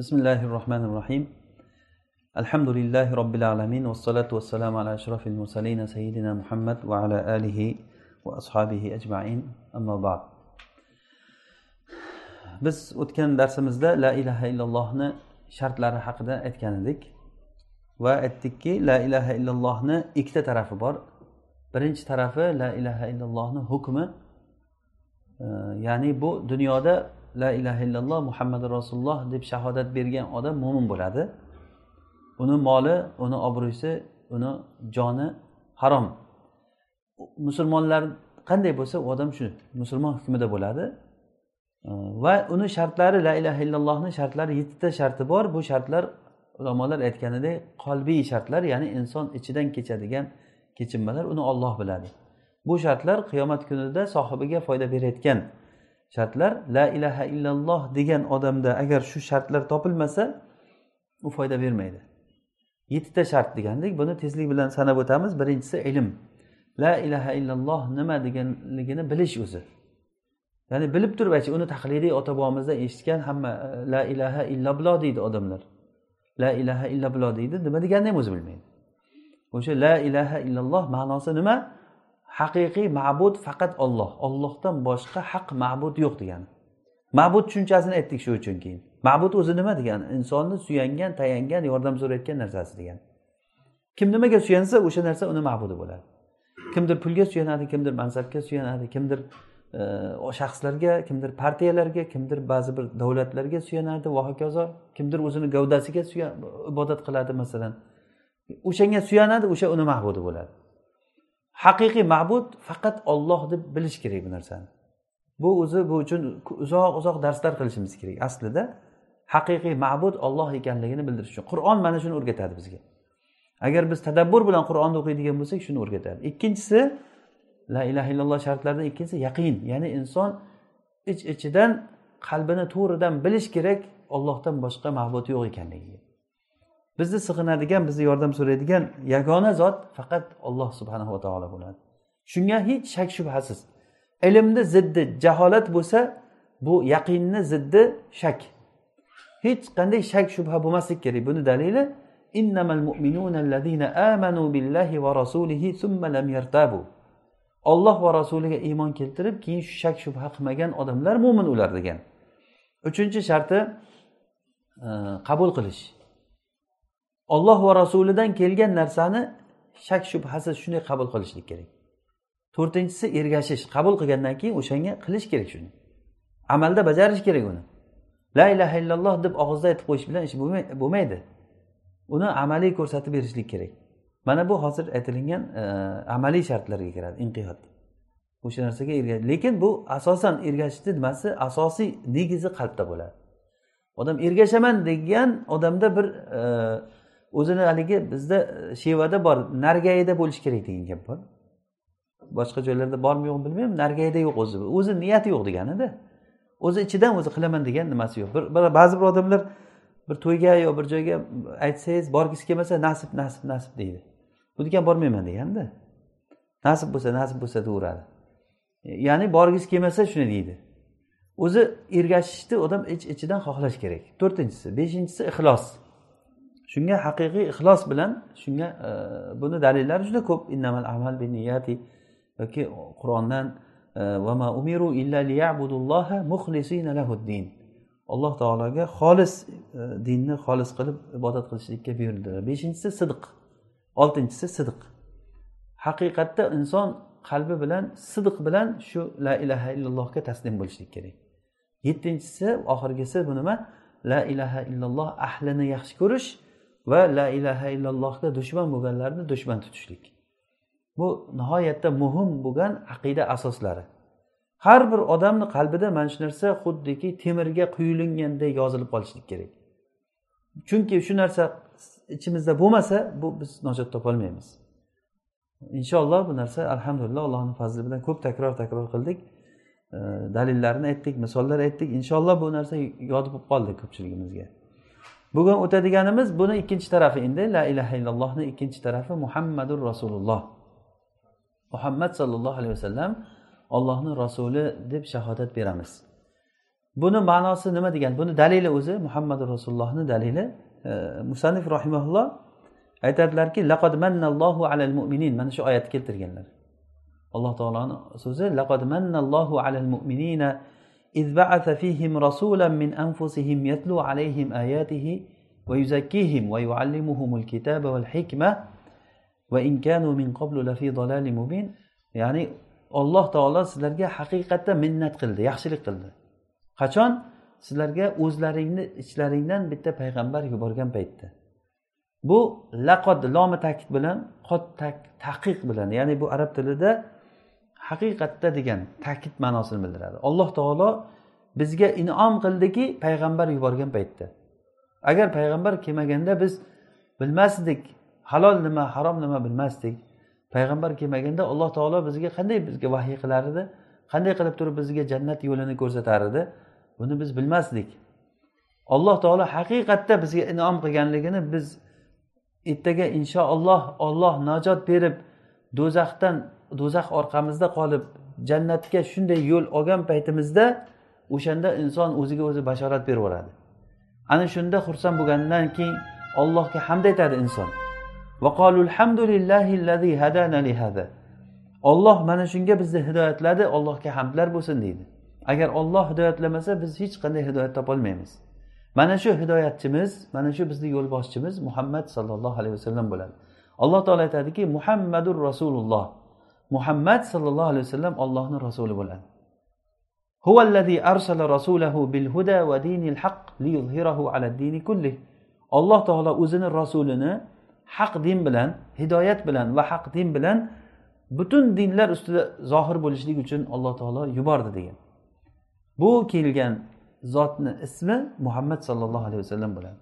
بسم الله الرحمن الرحيم الحمد لله رب العالمين والصلاة والسلام على أشرف المرسلين سيدنا محمد وعلى آله وأصحابه أجمعين أما بعد biz o'tgan darsimizda la ilaha illallohni shartlari haqida aytgan edik va aytdikki la ilaha illallohni ikkita tarafi bor birinchi tarafi la ilaha illallohni hukmi ya'ni bu dunyoda la ilaha illalloh muhammadu rasululloh deb shahodat bergan odam mo'min bo'ladi. Uni moli uni obro'si uni joni harom. Musulmonlar qanday bo'lsa u odam shu musulmon hukmida bo'ladi. Va uni shartlari la ilaha illallohni shartlari yettita sharti bor. Bu shartlar ulamolar aytganidek qalbiy shartlar ya'ni inson ichidan kechadigan kechinmalar uni olloh biladi. Bu shartlar qiyomat kunida sohibiga foyda berayotgan shartlar la ilaha illalloh degan odamda agar shu shartlar topilmasa u foyda bermaydi. Yettita shart degandik buni tezlik bilan sanab o'tamiz. Birinchisi ilm. La ilaha illalloh nima deganligini bilish o'zi. Ya'ni bilib turib aytish uni taqlidiy ota bobomizdan eshitgan hamma e, la ilaha illalloh deydi odamlar. La ilaha illalloh deydi nima deganini ham o'zi bilmaydi. O'sha la ilaha illalloh ma'nosi nima? Haqiqiy ma'bud faqat olloh ollohdan boshqa haq ma'bud yo'q degani. Ma'bud tushunchasini aytdik shu uchun keyin. Ma'bud o'zi nima degani? Insonni suyangan tayangan yordam so'rayotgan narsasi degani. Kim nimaga suyansa o'sha narsa uni ma'budi bo'ladi. Kimdir pulga suyanadi kimdir mansabga suyanadi kimdir e, shaxslarga kimdir partiyalarga kimdir ba'zi bir davlatlarga suyanadi va hokazo kimdir o'zini gavdasiga ibodat qiladi masalan. O'shanga suyanadi o'sha uni ma'budi bo'ladi. Haqiqiy ma'bud faqat olloh deb bilish kerak bu narsani. Bu o'zi bu uchun uzoq uzoq darslar qilishimiz kerak. Aslida haqiqiy ma'bud olloh ekanligini bildirish uchun. Qur'on mana shuni o'rgatadi bizga. Agar biz tadabbur bilan qur'onni o'qiydigan bo'lsak shuni o'rgatadi. Ikkinchisi la ilaha illalloh shartlaridan ikkinchisi yaqin ya'ni inson ich ichidan qalbini to'g'ridan bilish kerak ollohdan boshqa ma'bud yo'q ekanligiga. Bizni sig'inadigan bizni yordam so'raydigan yagona zot faqat alloh subhanava taolo bo'ladi. Shunga hech shak shubhasiz. Ilmni ziddi jaholat bo'lsa bu yaqinni ziddi shak. Hech qanday shak shubha bo'lmaslik kerak. Buni dalili innamal mu'minuna allazina amanu billahi va rasulihi summa lam yartabu. Olloh va rasuliga iymon keltirib keyin shu shak shubha qilmagan odamlar mo'min ular degan. Uchinchi sharti e, qabul qilish. Olloh va rasulidan kelgan narsani shak shubhasiz shunday qabul qilishlik kerak. To'rtinchisi ergashish. Qabul qilgandan keyin o'shanga qilish kerak shuni. Amalda bajarish kerak uni. La ilaha illalloh deb og'izda aytib qo'yish bilan ish bo'lmaydi. Uni amaliy ko'rsatib berishlik kerak. Mana bu hozir aytilingan e, amaliy shartlarga kiradi inqiyod o'sha narsaga ergash lekin bu asosan ergashishni nimasi? Asosiy negizi qalbda bo'ladi. Odam ergashaman degan odamda bir e, o'zini haligi bizda e, shevada bor. Nargayida bo'lishi kerak degan gap bor. Boshqa joylarda bormi yo'qmi bilmayman. Nargayida yo'q o'zi. O'zi niyati yo'q deganida. O'zi ichidan o'zi qilaman degan nimasi yo'q. Bir ba'zi bir odamlar bir to'yga yo bir joyga aytsangiz borgisi kelmasa nasib nasib nasib deydi. Bu degan bormayman deganda. Nasib bo'lsa nasib bo'lsa deyaveradi ya'ni borgisi kelmasa shuni deydi. O'zi ergashishni odam ich ichidan xohlash kerak. To'rtinchisi. Beshinchisi ixlos. Shunga haqiqiy ixlos bilan shunga e, buni dalillari juda ko'p. Innamal amal niyati yoki qur'ondan e, vama umiru illa liyabudulloha muxlisina lahuddin alloh taologa xolis e, dinni xolis qilib ibodat qilishlikka buyurdi. Beshinchisi sidiq oltinchisi sidiq haqiqatda inson qalbi bilan sidiq bilan shu la ilaha illallohga taslim bo'lishlik kerak. Yettinchisi oxirgisi bu nima? La ilaha illalloh ahlini yaxshi ko'rish va la ilaha illallohga dushman bo'lganlarni dushman tutishlik. Bu nihoyatda muhim bo'lgan aqida asoslari. Har bir odamni qalbida mana shu narsa xuddiki temirga quyilinganday yozilib qolishlik kerak. Chunki shu narsa ichimizda bo'lmasa bu biz najot topolmaymiz inshaalloh bu narsa alhamdulillah allohni fazli bilan ko'p takror takror qildik. Dalillarni aytdik misollar aytdik. Inshaalloh bu narsa yodib bo'lib qoldi ko'pchiligimizga. Bugun o'tadiganimiz buni ikkinchi tarafi endi la ilaha illallohni ikkinchi tarafi muhammadur rasululloh. Muhammad sollallohu alayhi vasallam ollohni rasuli deb shahodat beramiz. Buni ma'nosi nima degan? Buni dalili o'zi muhammadu rasulullohni dalili. E, musanif rahimaulloh aytadilarki laqad mannallohu alal mu'minin. Mana shu oyatni keltirganlar. Alloh taoloni so'zi laqad mannallohu alal mu'minina إذ بعث فيهم رسولا من أنفسهم يتلو عليهم آياته ويزكيهم ويعلمهم الكتاب والحكمة وإن كانوا من قبل لفي ضلال مبين يعني alloh taolo sizlarga haqiqatda minnat qildi yaxshilik qildi qachon sizlarga o'zlaringni ichlaringdan bitta payg'ambar yuborgan paytda bu laqod lomi ta'kid bilan qod taqiq bilan ya'ni bu arab tilida haqiqatda degan ta'kid ma'nosini bildiradi. Alloh taolo bizga inom qildiki payg'ambar yuborgan paytda. Agar payg'ambar kelmaganda biz bilmasdik halol nima harom nima bilmasdik payg'ambar kelmaganda alloh taolo bizga qanday bizga vahiy qilar edi qanday qilib turib bizga jannat yo'lini ko'rsatar edi buni biz bilmasdik. Alloh taolo haqiqatda bizga inom qilganligini biz ertaga inshaalloh olloh najot berib do'zaxdan do'zax orqamizda qolib jannatga shunday yo'l olgan paytimizda o'shanda inson o'ziga o'zi bashorat berib yuboradi ana shunda xursand bo'lgandan keyin allohga hamd aytadi inson. Olloh mana shunga bizni hidoyatladi allohga hamdlar bo'lsin deydi. Agar olloh hidoyatlamasa biz hech qanday hidoyat topolmaymiz mana shu hidoyatchimiz mana shu bizni yo'lboshchimiz muhammad sollallohu alayhi vasallam bo'ladi. Alloh taolo aytadiki muhammadur rasululloh. Muhammad sollallohu alayhi vasallam ollohni rasuli bo'ladi. Alloh taolo o'zini rasulini haq din bilan hidoyat bilan va haq din bilan butun dinlar ustida zohir bo'lishlik uchun alloh taolo yubordi degan. Bu kelgan zotni ismi muhammad sollallohu alayhi vasallam bo'ladi.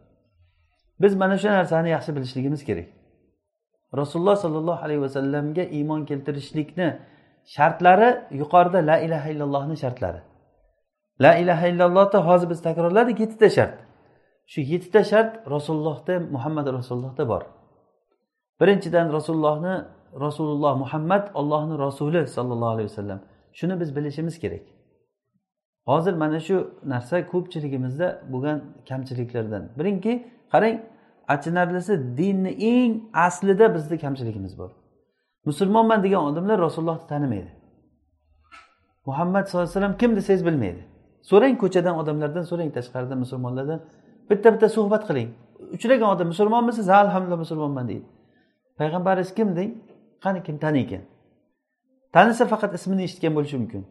Biz mana shu narsani yaxshi bilishligimiz kerak. Rasululloh sollallohu alayhi vasallamga iymon keltirishlikni shartlari yuqorida la ilaha illallohni shartlari. La ilaha illallohni hozir biz takrorladik yettita shart. Shu yettita shart rasulullohda muhammad rasulullohda bor. Birinchidan rasulullohni rasululloh muhammad ollohni rasuli sollallohu alayhi vasallam shuni biz bilishimiz kerak. Hozir mana shu narsa ko'pchiligimizda bo'lgan kamchiliklardan. Birinki qarang achinarlisi dinni eng aslida bizni kamchiligimiz bor. Musulmonman degan odamlar rasulullohni tanimaydi. Muhammad sallallohu alayhi vasallam kim desangiz bilmaydi. So'rang ko'chadan odamlardan so'rang tashqarida musulmonlardan. Bitta bitta suhbat qiling. Uchragan odam musulmonmisiz ha alhamdulillah musulmonman deydi. Payg'ambaringiz kim deng? Qani kim taniykan tanisa faqat ismini eshitgan bo'lishi mumkin.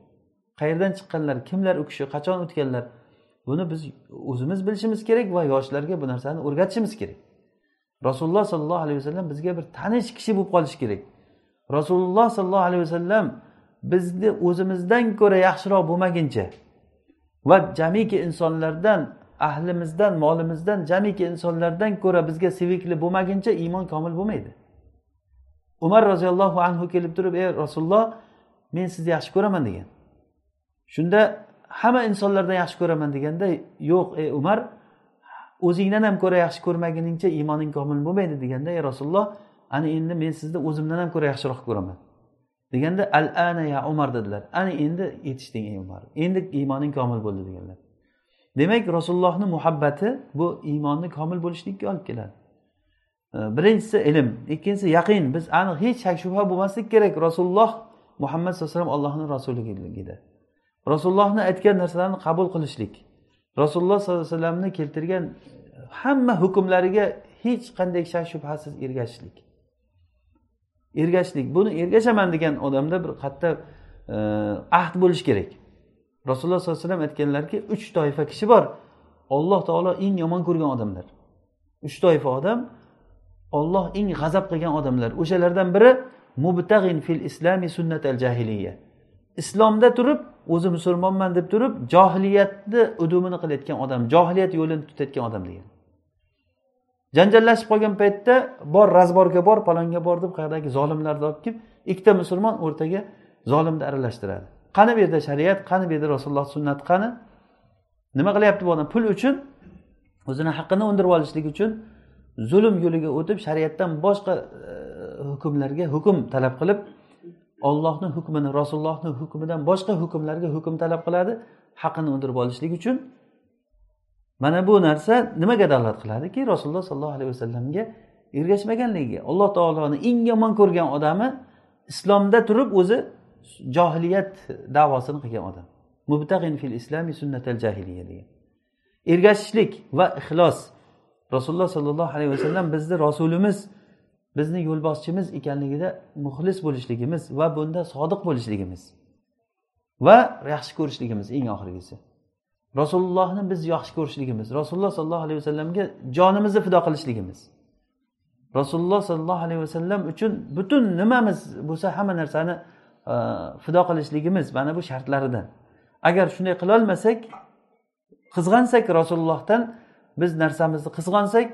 Qayerdan chiqqanlar kimlar u kishi qachon o'tganlar buni biz o'zimiz bilishimiz kerak va yoshlarga bu narsani o'rgatishimiz kerak. Rasululloh sollallohu alayhi vasallam bizga bir tanish kishi bo'lib qolishi kerak. Rasululloh sollallohu alayhi vasallam bizni o'zimizdan ko'ra yaxshiroq bo'lmaguncha va jamiki insonlardan ahlimizdan molimizdan jamiki insonlardan ko'ra bizga sevikli bo'lmaguncha iymon komil bo'lmaydi. Umar roziyallohu anhu kelib turib ey rasululloh men sizni yaxshi ko'raman degan. Shunda hamma insonlardan yaxshi ko'raman deganda yo'q ey umar o'zingdan ham ko'ra yaxshi ko'rmaguningcha iymoning komil bo'lmaydi deganda ey rasululloh ana endi men sizni o'zimdan ham ko'ra yaxshiroq ko'raman deganda al ana ya umar dedilar. Ana endi yetishding ey umar endi iymoning komil bo'ldi deganlar. Demak rasulullohni muhabbati bu iymonni komil bo'lishlikka olib keladi. Birinchisi ilm ikkinchisi yaqin. Biz aniq hech shak shubha bo'lmaslik kerak. Rasululloh muhammad sallallohu alayhi vasallam allohni rasuligida rasulullohni aytgan narsalarni qabul qilishlik. Rasululloh sollallohu alayhi vasallamni keltirgan hamma hukmlariga hech qanday shak shubhasiz ergashishlik. Ergashishlik. Buni ergashaman degan odamda bir qattiq e, ahd bo'lishi kerak. Rasululloh sollallohu alayhi vasallam aytganlarki uch toifa kishi bor. Olloh taolo eng yomon ko'rgan odamlar. Uch toifa odam olloh eng g'azab qilgan odamlar. O'shalardan biri mubtag'in fil islami sunnat al jahiliya. Islomda turib o'zi musulmonman deb turib johiliyatni udumini qilayotgan odam johiliyat yo'lini tutayotgan odam degan. Janjallashib qolgan paytda bor razborga bor palonga bor deb qayerdagi zolimlarni olib kelib ikkita musulmon o'rtaga zolimni aralashtiradi. Qani bu yerda shariat? Qani bu yerda rasululloh sunnati qani? Nima qilyapti bu odam? Pul uchun o'zini haqqini undirib olishlik uchun zulm yo'liga o'tib shariatdan boshqa e, hukmlarga hukm talab qilib ollohni hukmini rasulullohni hukmidan boshqa hukmlarga hukm talab qiladi haqini undirib olishlik uchun mana bu narsa nimaga dalolat qiladiki? Rasululloh sollallohu alayhi vasallamga ergashmaganligiga alloh taoloni eng yomon ko'rgan odami islomda turib o'zi johiliyat davosini qilgan odam. Mubtag'in fil islami sunnatal jahiliya degan. Ergashishlik va ixlos. Rasululloh sollallohu alayhi vasallam bizni rasulimiz bizni yo'lboshchimiz ekanligida muxlis bo'lishligimiz va bunda sodiq bo'lishligimiz va yaxshi ko'rishligimiz eng oxirgisi. Rasulullohni biz yaxshi ko'rishligimiz rasululloh sollallohu alayhi vasallamga jonimizni fido qilishligimiz. Rasululloh sollallohu alayhi vasallam uchun butun nimamiz bo'lsa hamma narsani e, fido qilishligimiz mana bu shartlaridan. Agar shunday qilolmasak qizg'ansak rasulullohdan biz narsamizni qizg'ansak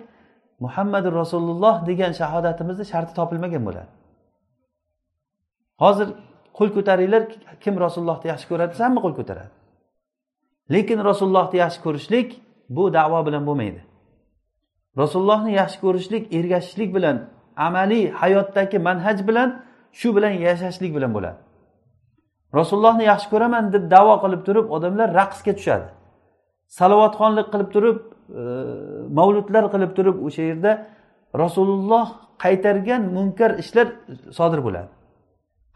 muhammadu rasululloh degan shahodatimizni sharti topilmagan bo'ladi. Hozir qo'l ko'taringlar kim rasulullohni yaxshi ko'radi desa hamma qo'l ko'taradi. Lekin rasulullohni yaxshi ko'rishlik bu davo bilan bo'lmaydi. Rasulullohni yaxshi ko'rishlik ergashishlik bilan amaliy hayotdagi manhaj bilan shu bilan yashashlik bilan bo'ladi. Rasulullohni yaxshi ko'raman deb davo qilib turib odamlar raqsga tushadi. Salovatxonlik qilib turib e, mavludlar qilib turib o'sha yerda rasululloh qaytargan munkar ishlar sodir bo'ladi.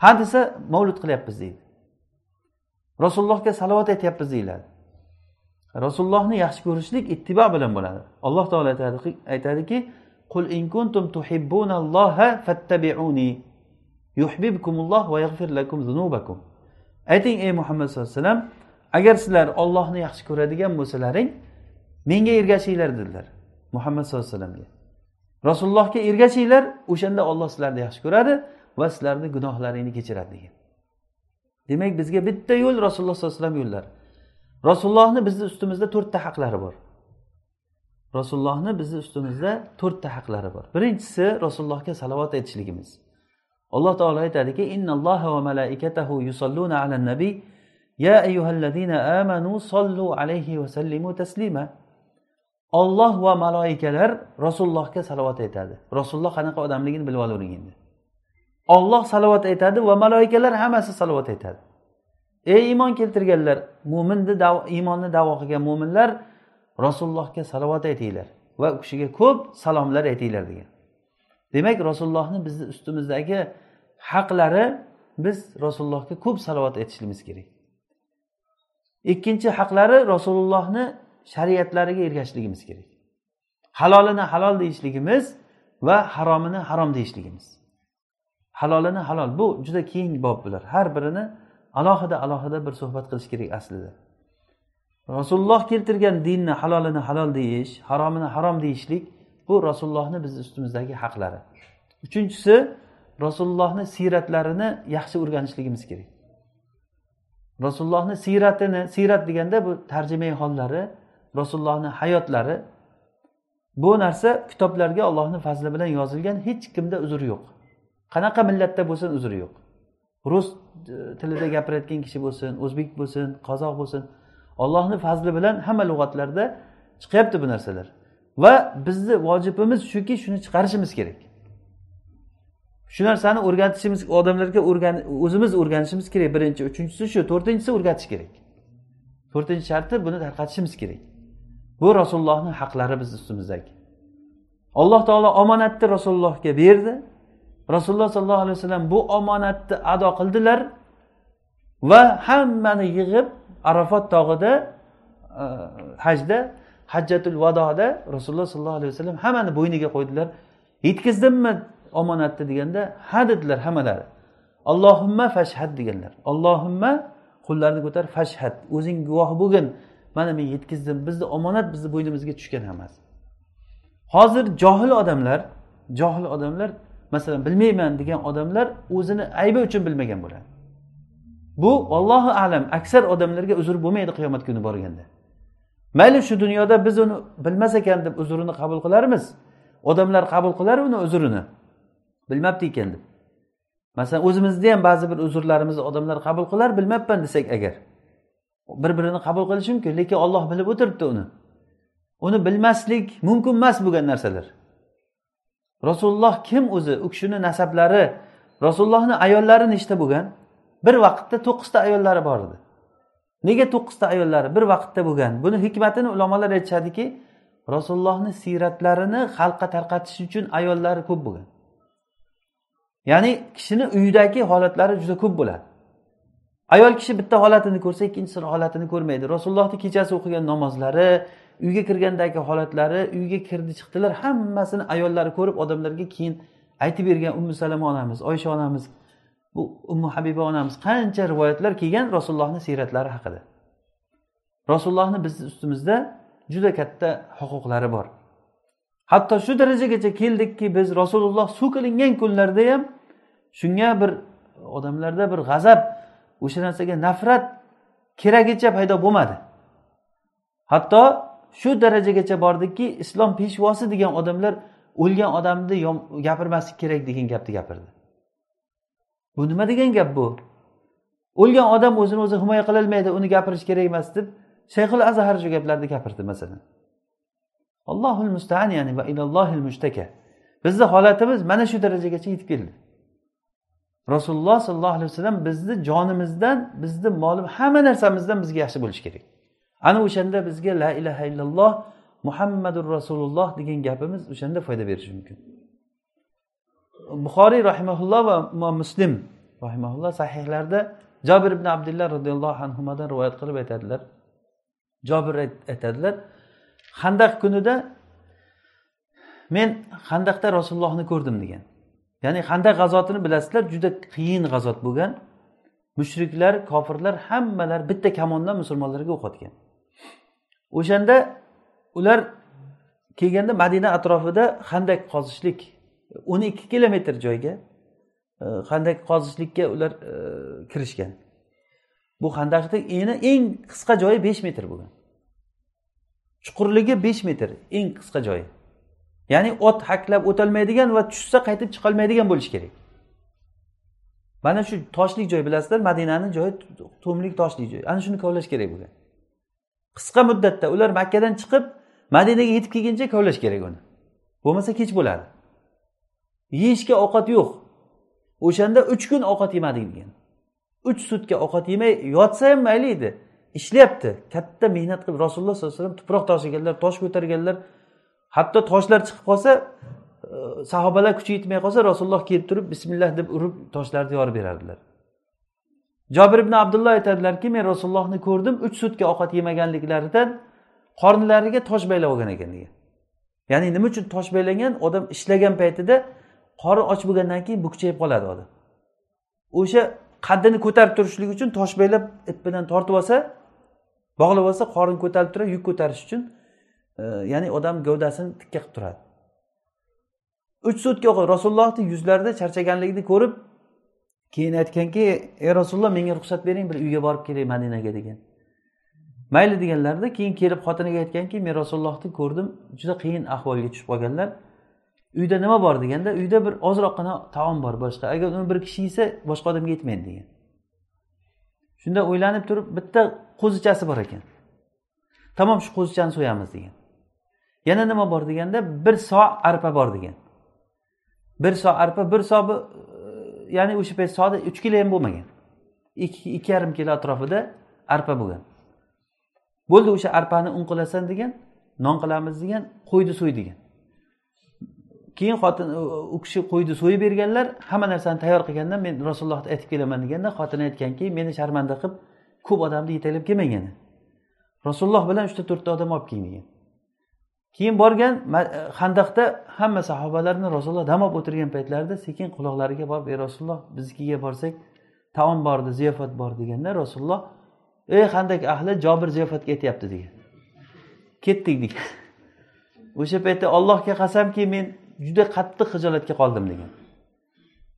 Ha desa mavlud qilyapmiz deydi. Rasulullohga salovat aytyapmiz deyiladi. Rasulullohni yaxshi ko'rishlik ittibo bilan bo'ladi. Alloh taolo aytadiki qul in kuntum tuhibbunalloha fattabi'uni yuhibbukumulloh va yaghfir lakum zunubakum. Ayting ey muhammad sallallohu alayhi vasallam agar sizlar ollohni yaxshi ko'radigan bo'lsalaring menga ergashinglar dedilar muhammad sallallohu alayhi vasallamga. Rasulullohga ergashinglar o'shanda olloh sizlarni yaxshi ko'radi va sizlarni gunohlaringni kechiradi degan. Demak bizga bitta yo'l rasululloh sollallohu alayhi vasallam yo'llari rasulullohni bizni ustimizda to'rtta haqlari bor. Rasulullohni bizni ustimizda to'rtta haqlari bor. Birinchisi rasulullohga salovat aytishligimiz. Alloh taolo aytadiki innalloha va malaikatahu yusalluna alan nabiy. Ya ayyuhallazina amanu sollu alayhi va sallimu taslima. Olloh va maloikalar rasulullohga salovat aytadi. Rasululloh qanaqa odamligini bilib olavering endi. Olloh salovat aytadi va maloikalar hammasi salovat aytadi. Ey iymon keltirganlar mo'minni iymonni davo qilgan mo'minlar rasulullohga salovat aytinglar va u kishiga ko'p salomlar aytinglar degan. Demak rasulullohni bizni ustimizdagi haqlari biz rasulullohga ko'p salovat aytishligimiz kerak. Ikkinchi haqlari rasulullohni shariatlariga ergashishligimiz kerak. Halolini halol deyishligimiz va haromini harom deyishligimiz. Halolini halol bu juda keng bob bular. Har birini alohida alohida bir suhbat qilish kerak aslida. Rasululloh keltirgan dinni halolini halol deyish haromini harom deyishlik bu rasulullohni bizni ustimizdagi haqlari. Uchinchisi rasulullohni siyratlarini yaxshi o'rganishligimiz kerak. Rasulullohni siyratini siyrat deganda bu tarjimai hollari rasulullohni hayotlari bu narsa kitoblarga allohni fazli bilan yozilgan hech kimda uzr yo'q. Qanaqa millatda bo'lsin uzri yo'q. Rus e, tilida gapirayotgan kishi bo'lsin o'zbek bo'lsin qozoq bo'lsin ollohni fazli bilan hamma lug'atlarda chiqyapti bu narsalar. Va bizni vojibimiz shuki shuni chiqarishimiz kerak. Shu narsani o'rgatishimiz odamlarga o'zimiz o'rganishimiz kerak. Birinchi uchinchisi shu to'rtinchisi o'rgatish kerak. To'rtinchi sharti buni tarqatishimiz kerak. Bu rasulullohni haqlari bizni ustimizdagi. Alloh taolo omonatni rasulullohga berdi. Rasululloh sollallohu alayhi vasallam bu omonatni ado qildilar va hammani yig'ib arafot tog'ida e, hajda hajjatul vadoda rasululloh sollallohu alayhi vasallam hammani bo'yniga qo'ydilar. Yetkazdimmi omonatni deganda ha dedilar hammalari. Allohimma fashhad deganlar. Allohimma qo'llarini ko'tar fashhad. O'zing guvoh bo'lgin. Mana men yetkazdim. Bizni omonat bizni bo'ynimizga tushgan hammasi. Hozir johil odamlar johil odamlar masalan bilmayman degan odamlar o'zini aybi uchun bilmagan bo'ladi. Bu ollohu alam aksar odamlarga uzr bo'lmaydi qiyomat kuni borganda. Mayli shu dunyoda biz uni bilmas ekan deb uzrini qabul qilarmiz. Odamlar qabul qilar uni uzrini. Bilmabdi ekan deb. Masalan o'zimizni ham ba'zi bir uzrlarimizni odamlar qabul qilar bilmabman desak agar. Bir birini qabul qilishi mumkin lekin olloh bilib o'tiribdi uni. Uni bilmaslik mumkin emas bo'lgan narsalar. Rasululloh kim o'zi? U kishini nasablari rasulullohni ayollari nechta bo'lgan? Bir vaqtda to'qqizta ayollari bor edi. Nega to'qqizta ayollari bir vaqtda bo'lgan? Buni hikmatini ulamolar aytishadiki rasulullohni siyratlarini xalqqa tarqatish uchun ayollari ko'p bo'lgan. Ya'ni kishini uyidagi holatlari juda ko'p bo'ladi. Ayol kishi bitta holatini ko'rsa ikkinchisini holatini ko'rmaydi. Rasulullohni kechasi o'qigan namozlari uyga kirgandagi holatlari uyga kirdi chiqdilar hammasini ayollari ko'rib odamlarga keyin aytib bergan ummu salama onamiz oysha onamiz bu ummu habiba onamiz qancha rivoyatlar kelgan rasulullohni siyratlari haqida. Rasulullohni bizni ustimizda juda katta huquqlari bor. Hatto shu darajagacha keldikki biz rasululloh suv qilingan kunlarda ham shunga bir odamlarda bir g'azab o'sha narsaga nafrat keragicha paydo bo'lmadi. Hatto shu darajagacha bordiki islom peshvosi degan odamlar o'lgan odamni gapirmaslik kerak degan gapni gapirdi. Bu nima degan gap bu? O'lgan odam o'zini o'zi himoya qilolmaydi uni gapirish kerak emas deb shayxul azhar shu gaplarni gapirdi masalan. Allohul mustaan ya'ni va ilallohil mushtaka. Bizni holatimiz mana shu darajagacha yetib keldi. Rasululloh sollallohu alayhi vasallam bizni jonimizdan bizni mol hamma narsamizdan bizga yaxshi bo'lishi kerak. Ana o'shanda bizga la ilaha illalloh muhammadur rasululloh degan gapimiz o'shanda foyda berishi mumkin. Buxoriy rahimaulloh va imom muslim rahimaulloh sahihlarda jobir ibn abdulloh roziyallohu anhudan rivoyat qilib aytadilar. Jobir aytadilar handaq kunida men handaqda rasulullohni ko'rdim degan. Ya'ni handaq g'azotini bilasizlar juda qiyin g'azot bo'lgan. Mushriklar kofirlar hammalari bitta kamondan musulmonlarga o'q otgan o'shanda ular kelganda madina atrofida handak qozishlik o'n ikki kilometr joyga e, handak qazishlikka qozishlikka ular e, kirishgan. Bu handaqni eni eng qisqa joyi besh metr bo'lgan. Chuqurligi besh metr eng qisqa joyi. Ya'ni ot haklab o'tolmaydigan va tushsa qaytib chiqolmaydigan bo'lishi kerak. Mana shu toshlik joy bilasizlar madinani joyi to'mlik toshli joy ana shuni kovlash kerak bo'lgan. Qisqa muddatda ular makkadan chiqib madinaga yetib kelguncha kovlash kerak uni. Bo'lmasa kech bo'ladi. Yeyishga ovqat yo'q. O'shanda uch kun ovqat yemadik degan. Uch sutka ovqat yemay yotsa ham mayli edi. Ishlayapti. Katta mehnat qilib rasululloh sollallohu alayhi vasallam tuproq tashiganlar tosh ko'targanlar hatto toshlar chiqib qolsa e, sahobalar kuchi yetmay qolsa rasululloh kelib turib bismillah deb urib toshlarni yorib berardilar. Jobir ibn abdulloh aytadilarki men rasulullohni ko'rdim uch sutka ovqat yemaganliklaridan qornlariga tosh baylab olgan ekan degan. Ya'ni nima uchun tosh baylangan? Odam ishlagan paytida qorni och bo'lgandan keyin bukchayib qoladi odam. O'sha qaddini ko'tarib turishlik uchun tosh baylab ip bilan tortib olsa bog'lab olsa qorin ko'tarib turadi yuk ko'tarish uchun e, ya'ni odam gavdasini tikka qilib turadi. Uch sutka rasulullohni yuzlarida charchaganligini ko'rib keyin aytganki ey rasululloh menga ruxsat bering bir uyga borib kelay madinaga degan. Mayli deganlarida keyin kelib xotiniga aytganki men rasulullohni ko'rdim juda qiyin ahvolga tushib qolganlar. Uyda nima bor? deganda uyda bir ozroqgina taom bor boshqa. Agar uni bir kishi yesa boshqa odamga yetmaydi degan. Shunda o'ylanib turib bitta qo'zichasi bor ekan. Tamom shu qo'zichani so'yamiz degan. Yana nima bor? deganda bir so arpa bor degan. Bir so arpa bir so ya'ni o'sha payt soda uch kilo ham bo'lmagan. Ikki yarim kilo atrofida arpa bo'lgan. Bo'ldi o'sha arpani un qilasan degan non qilamiz degan qo'yni so'y degan. Keyin xotin u kishi qo'yni so'yib berganlar hamma narsani tayyor qilgandan men rasulullohni aytib kelaman deganda xotini aytganki meni sharmanda qilib ko'p odamni yetaklab kelmagan. Rasululloh bilan uchta to'rtta odam olib keling degan keyin borgan handaqda e, hamma sahobalarni rasululloh dam olib o'tirgan paytlarida sekin quloqlariga borib ey rasululloh biznikiga borsak taom bordi ziyofat bor deganda rasululloh ey handak ahli jobir ziyofatga aytyapti degan. Ketdik degan. O'sha paytda allohga qasamki men juda qattiq hijolatga qoldim degan.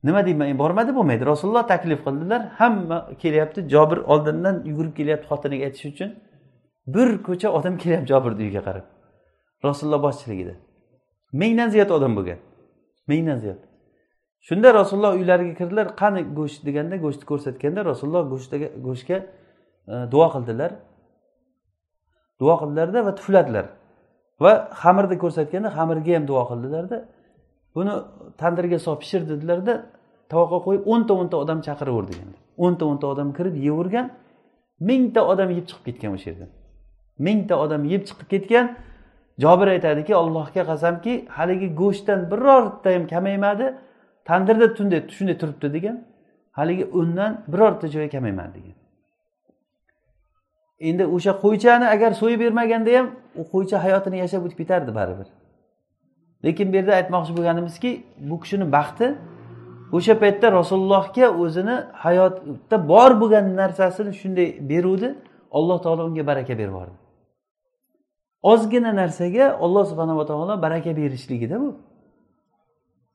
Nima deyman bormadi bo'lmaydi. Rasululloh taklif qildilar hamma kelyapti. Jobir oldindan yugurib kelyapti xotiniga aytish uchun. Bir ko'cha odam kelyapti jobirni uyiga qarab. Rasululloh boshchiligida. Mingdan ziyod odam bo'lgan. Mingdan ziyod. Shunda rasululloh uylariga kirdilar qani go'sht deganda go'shtni ko'rsatganda rasululloh go'shtga go'shtga e, duo qildilar. Duo qildilarda va tufladilar va xamirni ko'rsatganda xamirga ham duo qildilarda. Buni tandirga solib pishir dedilarda tovoqqa qo'yib o'nta o'nta odam chaqiraver deganlar o'nta o'nta odam kirib yeyavergan mingta odam yeb chiqib ketgan o'sha yerdan. Mingta odam yeb chiqib ketgan jobir aytadiki allohga qasamki haligi go'shtdan birorta ham kamaymadi. Tandirda tunda shunday turibdi degan. Haligi undan birorta joyi kamaymadi degan. Endi o'sha qo'ychani agar so'yib bermaganda ham u qo'ycha hayotini yashab o'tib ketardi baribir. Lekin bu yerda aytmoqchi bo'lganimizki bu kishini baxti o'sha paytda rasulullohga o'zini hayotda bor bo'lgan narsasini shunday beruvdi. Alloh taolo unga baraka berib yubordi ozgina narsaga olloh subhanava taolo baraka berishligida bu.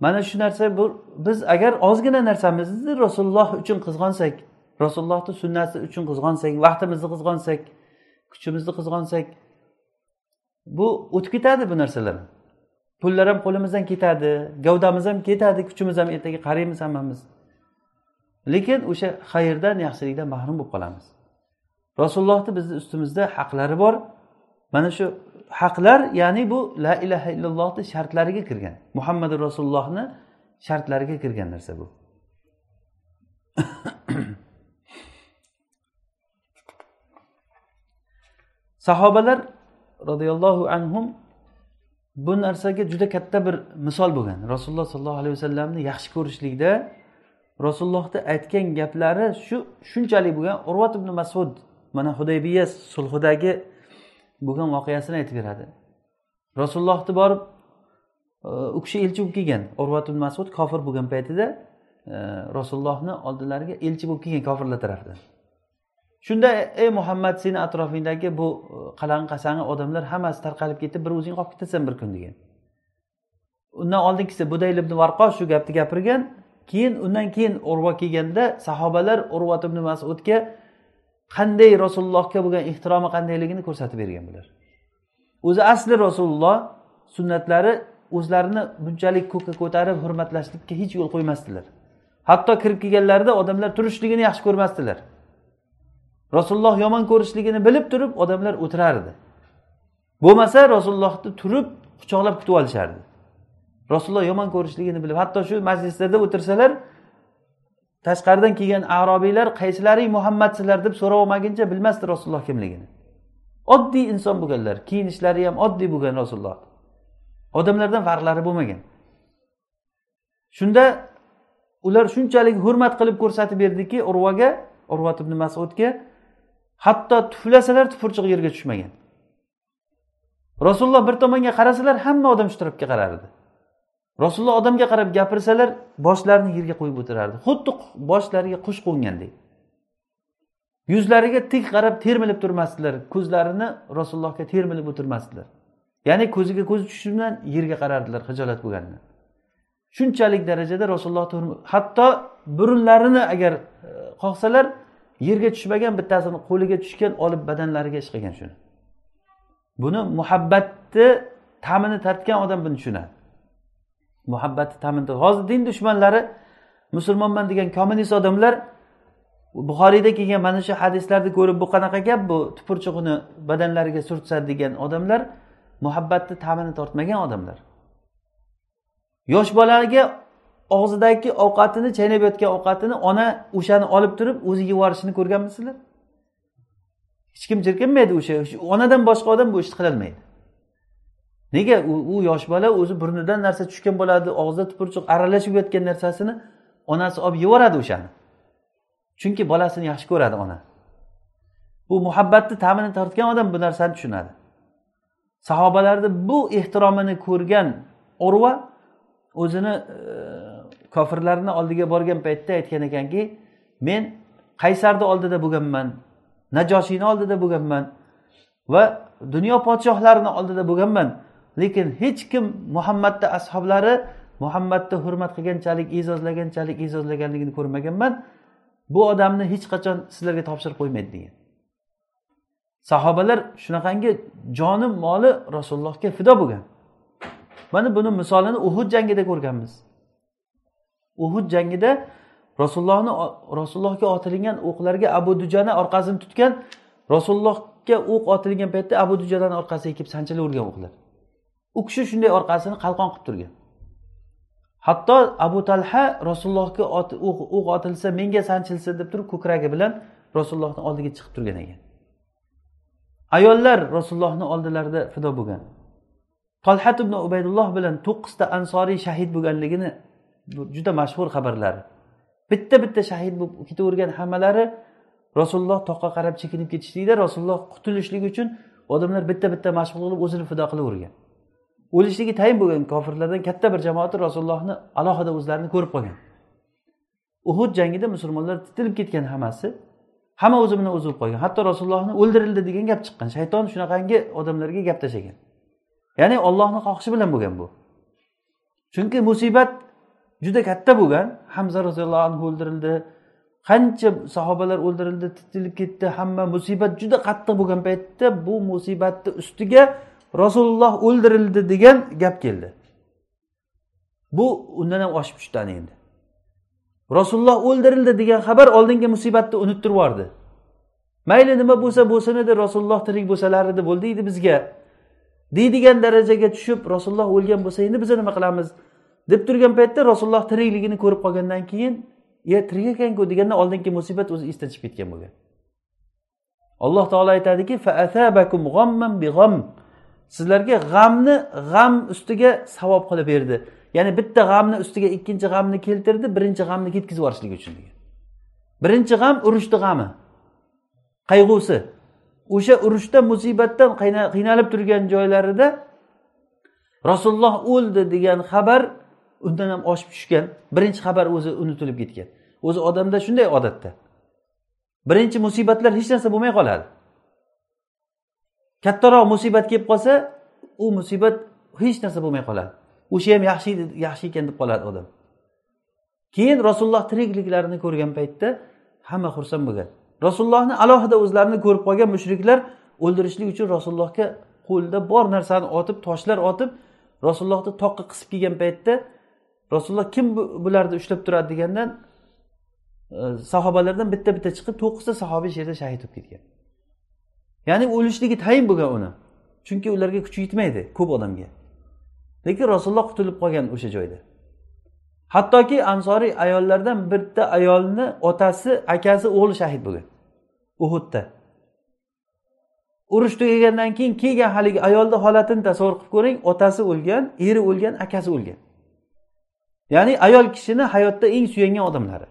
Mana shu narsa bu biz agar ozgina narsamizni rasululloh uchun qizg'onsak rasulullohni sunnati uchun qizg'onsak vaqtimizni qizg'onsak kuchimizni qizg'onsak bu o'tib ketadi bu narsalar. Pullar ham qo'limizdan ketadi gavdamiz ham ketadi kuchimiz ham ertaga qaraymiz hammamiz. Lekin o'sha xayrdan yaxshilikdan mahrum bo'lib qolamiz. Rasulullohni bizni ustimizda haqlari bor. Mana shu haqlar ya'ni bu la ilaha illallohni shartlariga kirgan. Muhammadu rasulullohni shartlariga kirgan narsa bu. Sahobalar roziyallohu anhum bu narsaga juda katta bir misol bo'lgan. Rasululloh sollallohu alayhi vasallamni yaxshi ko'rishlikda rasulullohni aytgan gaplari shu shunchalik bo'lgan. Urvat ibn masud mana hudaybiya sulhidagi bo'lgan voqeasini aytib beradi. Rasulullohni borib e, u kishi elchi bo'lib kelgan. Urvat ibn masud kofir bo'lgan paytida e, rasulullohni oldilariga elchi bo'lib kelgan kofirlar tarafidan shunda ey muhammad seni atrofingdagi bu e, qalang'i qasang'i odamlar hammasi tarqalib ketib bir o'zing qolib ketasan bir kun degan. Undan oldingisi budayl ibn varqo shu gapni gapirgan keyin undan keyin urva kelganda sahobalar urvat ibn masudga qanday rasulullohga bo'lgan ehtiromi qandayligini ko'rsatib bergan bular. O'zi asli rasululloh sunnatlari o'zlarini bunchalik ko'kka ko'tarib hurmatlashlikka hech yo'l qo'ymasdilar. Hatto kirib kelganlarida odamlar turishligini yaxshi ko'rmasdilar. Rasululloh yomon ko'rishligini bilib turib odamlar o'tirardi. Bo'lmasa rasulullohni turib quchoqlab kutib olishardi. Rasululloh yomon ko'rishligini bilib hatto shu majlislarda o'tirsalar tashqaridan kelgan arobiylar qaysilaring muhammadsizlar deb so'rab olmaguncha bilmasdi rasululloh kimligini. Oddiy inson bo'lganlar kiyinishlari ham oddiy bo'lgan rasululloh. Odamlardan farqlari bo'lmagan. Shunda ular shunchalik hurmat qilib ko'rsatib berdiki urvaga urvat ibn masudga hatto tuflasalar tupurchiq yerga tushmagan. Rasululloh bir tomonga qarasalar hamma odam shu tarafga qarardi. Rasululloh odamga qarab gapirsalar boshlarini yerga qo'yib o'tirardi. Xuddi boshlariga qush qo'ngandek yuzlariga tik qarab termilib turmasdilar ko'zlarini rasulullohga termilib o'tirmasdilar. Ya'ni ko'ziga ko'z tushishi bilan yerga qarardilar hijolat bo'lganidan shunchalik darajada rasululloh hatto burunlarini agar e, qoqsalar yerga tushmagan bittasini qo'liga tushgan olib badanlariga ish qilgan shuni. Buni muhabbatni ta'mini tatgan odam buni tushunadi. Muhabbatni ta'mini hozir din dushmanlari musulmonman degan kommunist odamlar buxoriyda kelgan mana shu hadislarni ko'rib bu qanaqa gap bu? Tupurchug'ini badanlariga surtsa degan odamlar muhabbatni ta'mini tortmagan odamlar. Yosh bolaga og'zidagi ovqatini chaynab yotgan ovqatini ona o'shani olib turib o'zi yuborishini ko'rganmisizlar? Hech kim jirkanmaydi o'sha. Onadan boshqa odam bu ishni qilolmaydi. Nega u yosh bola o'zi burnidan narsa tushgan bo'ladi og'zida tupurchiq aralashib yotgan narsasini onasi olib yeyoradi o'shani. Chunki bolasini yaxshi ko'radi ona. Bu muhabbatni ta'mini tortgan odam bu narsani tushunadi. Sahobalarni bu ehtiromini ko'rgan urva o'zini e, kofirlarni oldiga borgan paytda aytgan ekanki men qaysarni oldida bo'lganman najoshiyni oldida bo'lganman va dunyo podshohlarini oldida bo'lganman. Lekin hech kim muhammadni ashoblari muhammadni hurmat qilganchalik e'zozlaganchalik e'zozlaganligini ko'rmaganman. Bu odamni hech qachon sizlarga topshirib qo'ymaydi degan. Sahobalar shunaqangi joni moli rasulullohga fido bo'lgan. Mana buni misolini uhud jangida ko'rganmiz. Uhud jangida rasulullohni rasulullohga otilingan o'qlarga abu dujana orqasini tutgan rasulullohga o'q otilgan paytda abu dujanani orqasiga kelib sanchilavergan o'qlar. U kishi shunday orqasini qalqon qilib turgan. Hatto abu talha rasulullohga o'q otilsa menga sanchilsin deb turib ko'kragi bilan rasulullohni oldiga chiqib turgan ekan. Ayollar rasulullohni oldilarida fido bo'lgan. Tolhat ibn ubaydulloh bilan to'qqizta ansoriy shahid bo'lganligini juda mashhur xabarlari. Bitta bitta shahid bo'lib ketavergan hammalari rasululloh toqqa qarab chekinib ketishlikda rasululloh qutulishlik uchun odamlar bitta bitta mashg'ul qilib o'zini fido qilavergan. O'lishligi tayin bo'lgan kofirlardan katta bir jamoati rasulullohni alohida o'zlarini ko'rib qolgan. Uhud jangida musulmonlar titilib ketgan hammasi hamma o'zi bilan o'zi bo'lib qolgan. Hatto rasulullohni o'ldirildi degan gap chiqqan. Shayton shunaqangi odamlarga gap tashlagan. Ya'ni ollohni xohishi bilan bo'lgan bu. Chunki musibat juda katta bo'lgan. Hamza roziyallohu anhu o'ldirildi qancha sahobalar o'ldirildi titilib ketdi hamma musibat juda qattiq bo'lgan paytda bu musibatni ustiga rasululloh o'ldirildi degan gap keldi. Bu undan ham oshib tushdi ana endi. Rasululloh o'ldirildi degan xabar oldingi musibatni unuttirib yubordi mayli nima bo'lsa bo'lsin edi rasululloh tirik bo'lsalar edi bo'ldi edi bizga. Deydigan darajaga tushib rasululloh o'lgan bo'lsa endi biz nima qilamiz? Deb turgan paytda rasululloh tirikligini ko'rib qolgandan keyin e tirik ekanku deganda oldingi musibat o'zi esdan chiqib ketgan bo'lgan. Alloh taolo aytadiki sizlarga g'amni g'am ustiga savob qilib berdi. Ya'ni bitta g'amni ustiga ikkinchi g'amni keltirdi birinchi g'amni ketkazib yuborishlik uchun degan. Birinchi g'am urushni g'ami. Qayg'usi. O'sha urushda musibatdan qiynalib turgan joylarida rasululloh o'ldi degan xabar undan ham oshib tushgan. Birinchi xabar o'zi unutilib ketgan. O'zi odamda shunday odatda. Birinchi musibatlar hech narsa bo'lmay qoladi. Kattaroq musibat kelib qolsa u musibat hech narsa bo'lmay qoladi. O'sha ham yaxshi yaxshi ekan deb qoladi odam. Keyin rasululloh tirikliklarini ko'rgan paytda hamma xursand bo'lgan. Rasulullohni alohida o'zlarini ko'rib qolgan mushriklar o'ldirishlik uchun rasulullohga qo'lida bor narsani otib toshlar otib rasulullohni toqqa qisib kelgan paytda rasululloh kim bularni ushlab turadi degandan e, sahobalardan bitta bitta chiqib to'qqizta sahobiy shu yerda shahid bo'lib ketgan. Ya'ni o'lishligi tayin bo'lgan uni. Chunki ularga kuchi yetmaydi ko'p odamga. Lekin rasululloh qutulib qolgan o'sha joyda. Hattoki ansoriy ayollardan bitta ayolni otasi akasi o'g'li shahid bo'lgan. Uhudda. Urush tugagandan keyin kelgan haligi ayolni holatini tasavvur qilib ko'ring otasi o'lgan eri o'lgan akasi o'lgan. Ya'ni ayol kishini hayotda eng suyangan odamlari.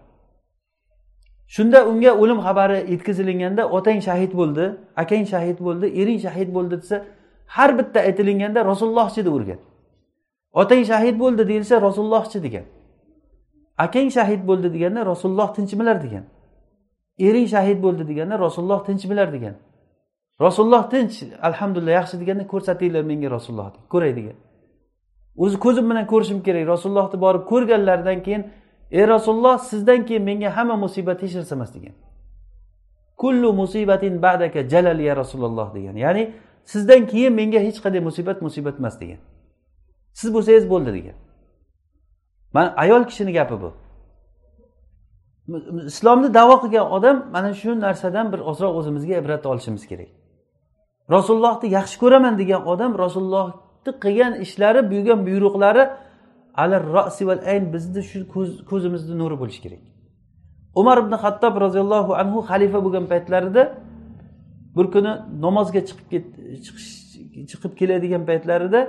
Shunda unga o'lim xabari yetkazilganda otang shahid bo'ldi akang shahid bo'ldi ering shahid bo'ldi desa har bitta aytilganda rasulullohchi deb urgan otang shahid bo'ldi deyilsa rasulullohchi degan. Akang shahid bo'ldi deganda rasululloh tinchmilar degan. Ering shahid bo'ldi deganda rasululloh tinchmilar degan. Rasululloh tinch alhamdulillah yaxshi deganda ko'rsatinglar menga rasulullohni ko'ray degan. O'zi ko'zim bilan ko'rishim kerak rasulullohni borib ko'rganlaridan keyin ey rasululloh sizdan keyin menga hamma musibat hech narsa emas degan. Kullu musibatin ba'daka jalal ya rasululloh degan. Ya'ni sizdan keyin menga hech qanday musibat musibat emas degan. Siz bo'lsangiz bo'ldi degan. Mana ayol kishini gapi bu. Islomni davo qilgan odam mana shu narsadan bir ozroq o'zimizga ibrat olishimiz kerak. Rasulullohni yaxshi ko'raman degan odam rasulullohni qilgan ishlari buyurgan buyruqlari ala rosi val ayn bizni shu ko'zimizni nuri bo'lishi kerak. Umar ibn hattob roziyallohu anhu xalifa bo'lgan paytlarida bir kuni namozga chiqib chiqib keladigan paytlarida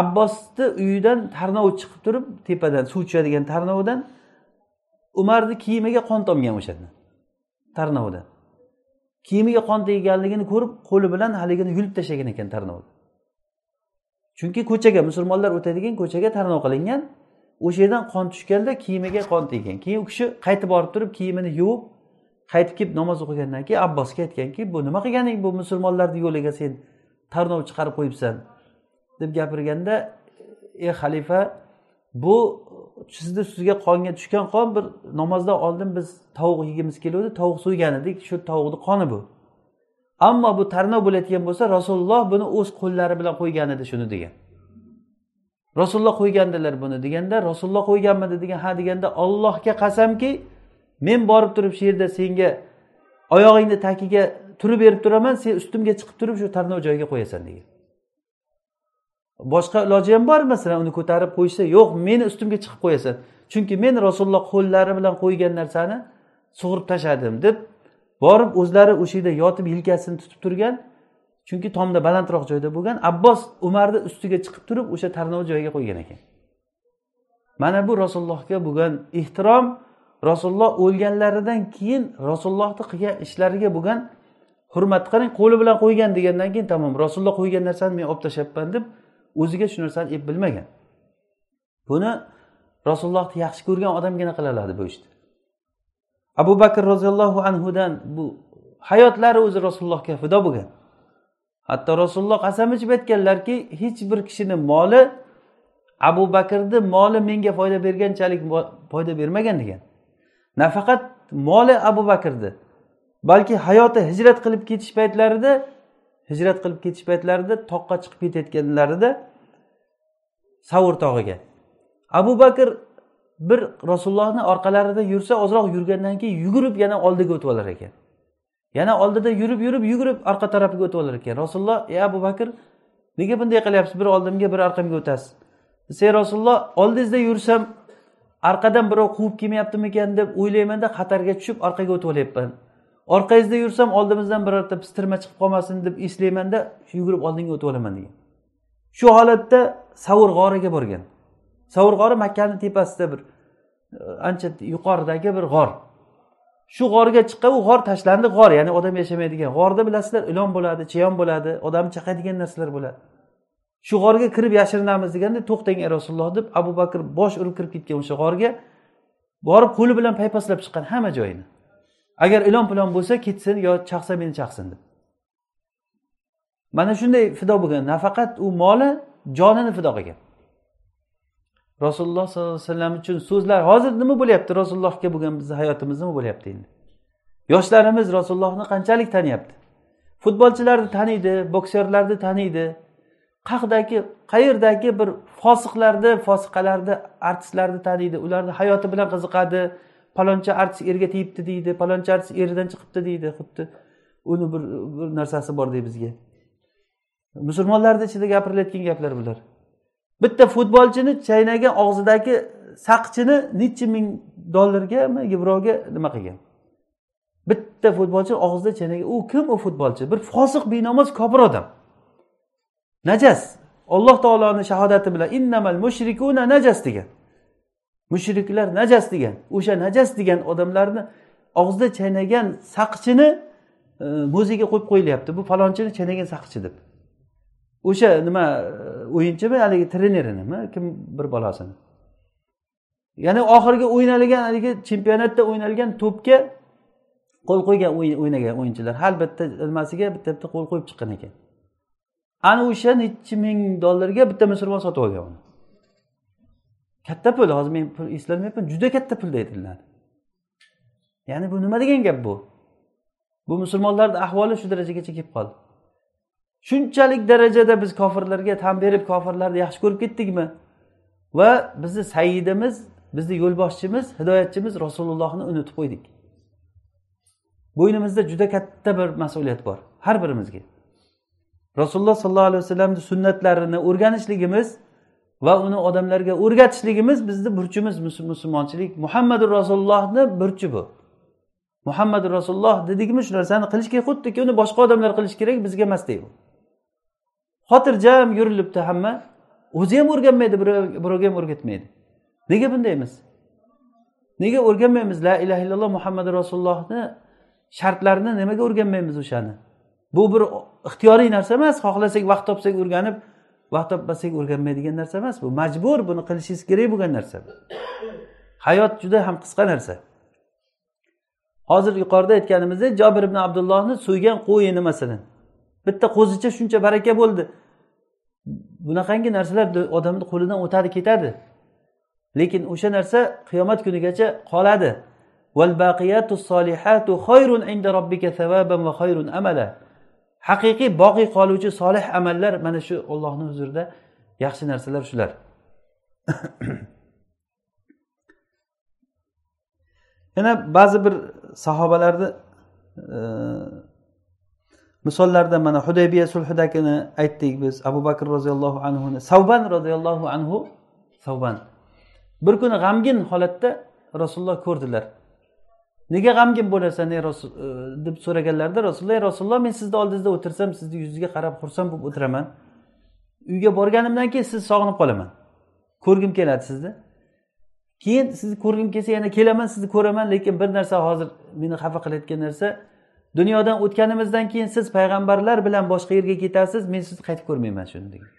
abbosni uyidan tarnov chiqib turib tepadan suv tushadigan tarnovdan umarni kiyimiga qon tomgan o'shanda tarnovdan kiyimiga qon tegganligini ko'rib qo'li bilan haligini yulib tashlagan ekan tarnovni chunki ko'chaga musulmonlar o'tadigan ko'chaga tarnov qilingan. O'sha yerdan qon tushganda kiyimiga qon tegan keyin u kishi qaytib borib turib kiyimini yuvib qaytib kelib namoz o'qigandan keyin abbosga aytganki bu nima qilganing? Bu musulmonlarni yo'liga sen tarnov chiqarib qo'yibsan. deb gapirganda ey xalifa bu sizni ustiga qonga tushgan qon bir namozdan oldin biz tovuq yegimiz keluvdi tovuq so'ygan edik shu tovuqni qoni bu. Ammo bu tarnov bo'layotgan bo'lsa rasululloh buni o'z qo'llari bilan qo'ygan edi shuni degan. Rasululloh qo'ygandilar buni deganda rasululloh qo'yganmidi degan ha deganda ollohga qasamki men borib turib shu yerda senga oyog'ingni tagiga turib berib turaman sen ustimga chiqib turib shu tarnov joyiga qo'yasan degan. Boshqa iloji ham bor masalan uni ko'tarib qo'yishsa yo'q meni ustimga chiqib qo'yasan. Chunki men rasululloh qo'llari bilan qo'ygan narsani sug'urib tashladim deb borib o'zlari o'sha yerda yotib yelkasini tutib turgan. Chunki tomda balandroq joyda bo'lgan. Abbos umarni ustiga chiqib turib o'sha tarnov joyiga qo'ygan ekan. Mana bu rasulullohga bo'lgan ehtirom rasululloh o'lganlaridan keyin rasulullohni qilgan ishlariga bo'lgan hurmat qarang qo'li bilan qo'ygan degandan keyin tamom rasululloh qo'ygan narsani men olib tashlayapman deb o'ziga shu narsani ep bilmagan. Buni rasulullohni yaxshi ko'rgan odamgina qila oladi bu ishni. Abu bakr roziyallohu anhudan bu hayotlari o'zi rasulullohga fido bo'lgan. Hatto rasululloh qasam ichib aytganlarki hech bir kishini moli abu bakrni moli menga foyda berganchalik foyda bermagan degan. Nafaqat moli abu bakrni balki hayoti hijrat qilib ketish paytlarida hijrat qilib ketish paytlarida toqqa chiqib ketayotganlarida savur tog'iga. Abu bakr bir rasulullohni orqalarida yursa ozroq yurgandan keyin yugurib yana oldiga o'tib olar ekan. Yana oldida yurib yurib yugurib orqa tarafiga o'tib olar ekan. Rasululloh ey abu bakr nega bunday qilyapsiz? Bir oldimga bir orqamga o'tasiz. Ey rasululloh oldingizda yursam orqadan birov quvib kelmayaptimikan deb o'ylaymanda xatarga tushib orqaga o'tib olyapman. Orqangizda yursam oldimizdan birorta pistirma chiqib qolmasin deb eslaymanda yugurib oldinga o'tib olaman degan. Shu holatda savur g'origa borgan. Savur g'ori makkani tepasida bir e, ancha yuqoridagi bir g'or. Shu g'orga chiqqan u g'or tashlandi g'or ya'ni odam yashamaydigan. G'orda bilasizlar ilon bo'ladi chayon bo'ladi odamni chaqadigan narsalar bo'ladi. Shu g'orga kirib yashirinamiz deganda to'xtang ey rasululloh deb abu bakr bosh urib kirib ketgan o'sha g'orga borib qo'li bilan paypaslab chiqqan hamma joyini. Agar ilon pilon bo'lsa ketsin yo chaqsa meni chaqsin deb. Mana shunday fido bo'lgan. Nafaqat u moli jonini fido qilgan. Rasululloh sollallohu alayhi vasallam uchun so'zlar hozir nima bo'lyapti? Rasulullohga bo'lgan bizni hayotimiz nima bo'lyapti? endi yoshlarimiz rasulullohni qanchalik taniyapti? Futbolchilarni taniydi bokserlarni taniydi. Qayerdagi qayerdagi bir fosiqlarni fosiqalarni artistlarni taniydi. Ularni hayoti bilan qiziqadi. Palonchi artist erga tegibdi deydi. Palonchi artist eridan chiqibdi deydi. Xuddi uni bir bir narsasi bordek bizga. Musulmonlarni ichida gapirilayotgan gaplar bular. Bitta futbolchini chaynagan og'zidagi saqchini necha ming dollargami yevroga nima qilgan? Bitta futbolchi og'zida chaynagan u kim u futbolchi? Bir fosiq benomoz kofir odam. Najas alloh taoloni shahodati bilan innamal mushrikuna najas degan. Mushriklar najas degan o'sha najas degan odamlarni og'zida chaynagan saqchini e, muzeyga qo'yib qo'yilyapti. Bu falonchini chaynagan saqchi deb. O'sha nima e, o'yinchimi haligi trenerinimi kim bir bolasini? Ya'ni oxirgi o'ynalgan haligi chempionatda o'ynalgan to'pga qo'l qo'ygan o'ynagan o'yinchilar. Har bitta nimasiga bitta bitta qo'l qo'yib chiqqan ekan. Ana o'sha nechi ming dollarga bitta musulmon sotib olgan uni. Katta pul hozir men pul eslolmayapman juda katta pul deydilar ya'ni bu nima degan gap bu? Bu musulmonlarni ahvoli shu darajagacha kelib qoldi. Shunchalik darajada biz kofirlarga tan berib kofirlarni yaxshi ko'rib ketdikmi? Va bizni saidimiz bizni yo'lboshchimiz hidoyatchimiz rasulullohni unutib qo'ydik. Bo'ynimizda juda katta bir mas'uliyat bor har birimizga. Rasululloh sollallohu alayhi vasallamni sunnatlarini o'rganishligimiz va uni odamlarga o'rgatishligimiz bizni burchimiz musulmonchilik. Muhammadu rasulullohni burchi bu. Muhammadu rasululloh dedikmi shu narsani qilish kerak xuddiki uni boshqa odamlar qilishi kerak bizga emas deydi. Xotirjam yurilibdi hamma. O'zi ham o'rganmaydi birovga ham o'rgatmaydi. Nega bundaymiz? Nega o'rganmaymiz? La ilaha illalloh muhammadu rasulullohni shartlarini nimaga o'rganmaymiz o'shani? Bu bir ixtiyoriy narsa emas. Xohlasak vaqt topsak o'rganib vaqt topmasak o'rganmaydigan narsa emas bu. Majbur buni qilishingiz kerak bo'lgan narsa hayot juda ham qisqa narsa. Hozir yuqorida aytganimizdek jobir ibn abdullohni so'ygan qo'yini masalan. Bitta qo'zicha shuncha baraka bo'ldi. Bunaqangi narsalar odamni qo'lidan o'tadi ketadi. Lekin o'sha narsa qiyomat kunigacha qoladi. Haqiqiy boqiy qoluvchi solih amallar mana shu ollohni huzurida yaxshi narsalar shular. Yana ba'zi bir sahobalarni e, misollarda mana hudaybiya sulhidagini aytdik biz. Abu bakr roziyallohu anhuni savban roziyallohu anhu savban. Bir kuni g'amgin holatda rasululloh ko'rdilar. Nega g'amgin bo'lasan ey rasul e, deb so'raganlarida rasululloh ey rasululloh men sizni oldingizda o'tirsam sizni yuzingizga qarab xursand bo'lib o'tiraman. Uyga borganimdan keyin sizni sog'inib qolaman. Ko'rgim keladi sizni. Keyin sizni ko'rgim kelsa yana kelaman sizni ko'raman lekin bir narsa hozir meni xafa qilayotgan narsa dunyodan o'tganimizdan keyin siz payg'ambarlar bilan boshqa yerga ketasiz men sizni qaytib ko'rmayman shuni degan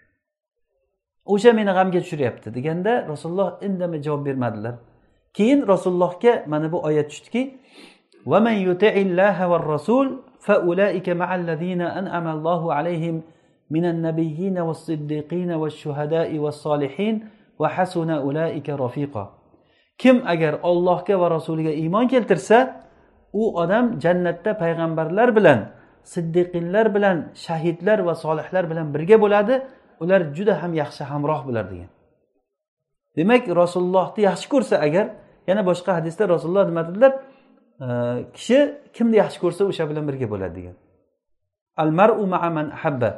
o'sha meni g'amga tushiryapti deganda rasululloh indamay javob bermadilar keyin rasulullohga mana bu oyat tushdiki ومن يطع الله والرسول فأولئك مع الذين أنعم الله عليهم من النبيين والصديقين والشهداء والصالحين وحسن أولئك رفيقا kim agar ollohga va rasuliga iymon keltirsa u odam jannatda payg'ambarlar bilan siddiqinlar bilan shahidlar va solihlar bilan birga bo'ladi ular juda ham yaxshi hamroh bo'lar degan. Demak rasulullohni yaxshi ko'rsa agar yana boshqa hadisda rasululloh nima dedilar? Kishi kimni yaxshi ko'rsa o'sha bilan birga bo'ladi degan. Al maru man habba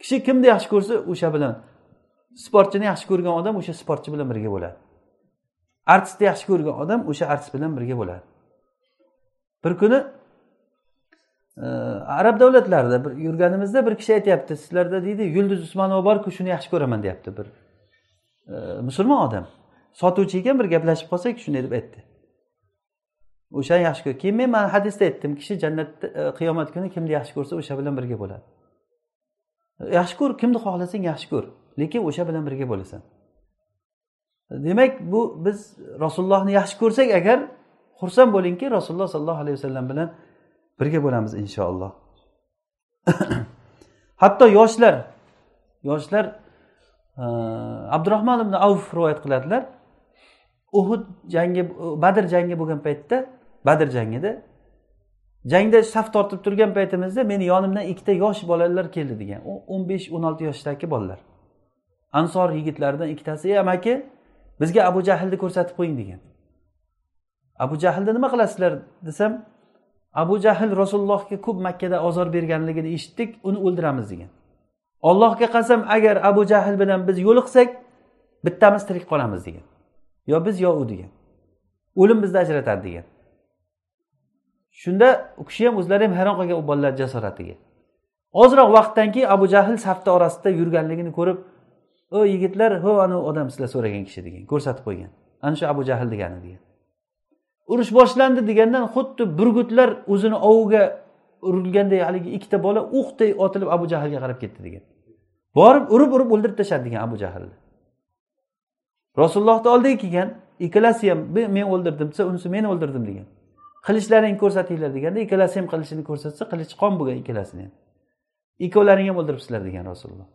kishi kimni yaxshi ko'rsa o'sha bilan sportchini yaxshi ko'rgan odam o'sha sportchi bilan birga bo'ladi. Artistni yaxshi ko'rgan odam o'sha artist bilan birga bo'ladi. Bir kuni e, arab davlatlarida bir yurganimizda bir kishi aytyapti sizlarda deydi yulduz usmonova borku shuni yaxshi ko'raman deyapti bir e, musulmon odam. Sotuvchi ekan bir gaplashib qolsak shunday deb aytdi. O'shani yaxshi ko'r keyin men mana hadisda aytdim kishi jannatda e, qiyomat kuni kimni yaxshi ko'rsa o'sha bilan birga bo'ladi. Yaxshi ko'r kimni xohlasang yaxshi ko'r lekin o'sha bilan birga bo'lasan. Demak bu biz rasulullohni yaxshi ko'rsak agar xursand bo'lingki rasululloh sollallohu alayhi vasallam bilan birga bo'lamiz inshaalloh. Hatto yoshlar yoshlar e, abdurahmon ibn avf rivoyat qiladilar. Uhud jangi badr jangi bo'lgan paytda badr jangida jangda saf tortib turgan paytimizda meni yonimdan ikkita yosh bolalar keldi degan. O'n besh o'n olti yoshdagi bolalar. Ansor yigitlaridan ikkitasi ey amaki bizga abu jahlni ko'rsatib qo'ying degan. Abu jahlni nima qilasizlar desam abu jahl rasulullohga ko'p makkada ozor berganligini eshitdik uni o'ldiramiz degan. Ollohga qasam agar abu jahl bilan biz yo'liqsak bittamiz tirik qolamiz degan. Yo biz yo u degan. O'lim bizni ajratadi degan. Shunda u kishi ham o'zlari ham hayron qolgan u bolalar jasoratiga. Ozroq vaqtdan keyin abu jahl safni orasida yurganligini ko'rib o yigitlar ho anavi odam sizlar so'ragan kishi degan ko'rsatib qo'ygan. Ana shu abu jahl degani degan. Urush boshlandi degandan xuddi burgutlar o'zini oviga urilganday haligi ikkita bola o'qday otilib abu jahlga qarab ketdi degan. Borib urib urib o'ldirib tashladi degan abu jahlni rasulullohni oldiga kelgan ikkalasi ham men o'ldirdim desa unisi men o'ldirdim degan. Qilichlaringni ko'rsatinglar deganda ikkalasi ham qilichini ko'rsatsa qilich qon bo'lgan ikkalasini ham. Ikkovlaring ham o'ldiribsizlar degan rasululloh.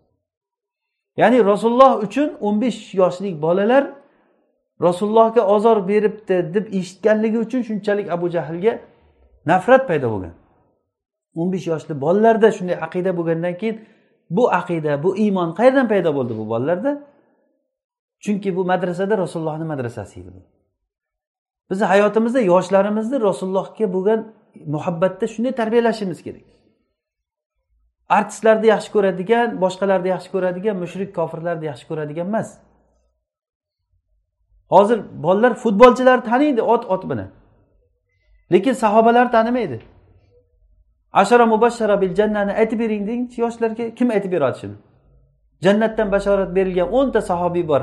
Ya'ni rasululloh uchun o'n besh yoshlik bolalar rasulullohga ozor beribdi deb eshitganligi uchun shunchalik abu jahlga nafrat paydo bo'lgan. O'n besh yoshli bolalarda shunday aqida bo'lgandan keyin bu aqida bu iymon qayerdan paydo bo'ldi bu bolalarda? Chunki bu madrasada rasulullohni madrasasi edi bu. Bizni hayotimizda yoshlarimizni rasulullohga bo'lgan muhabbatda shunday tarbiyalashimiz kerak. Artistlarni yaxshi ko'radigan boshqalarni yaxshi ko'radigan mushrik kofirlarni yaxshi ko'radigan emas. Hozir bolalar futbolchilarni taniydi ot ot bilan. Lekin sahobalar tanimaydi. Ashara mubashshara bil jannani aytib bering dengchi yoshlarga kim aytib beradi shuni jannatdan bashorat berilgan o'nta sahobiy bor.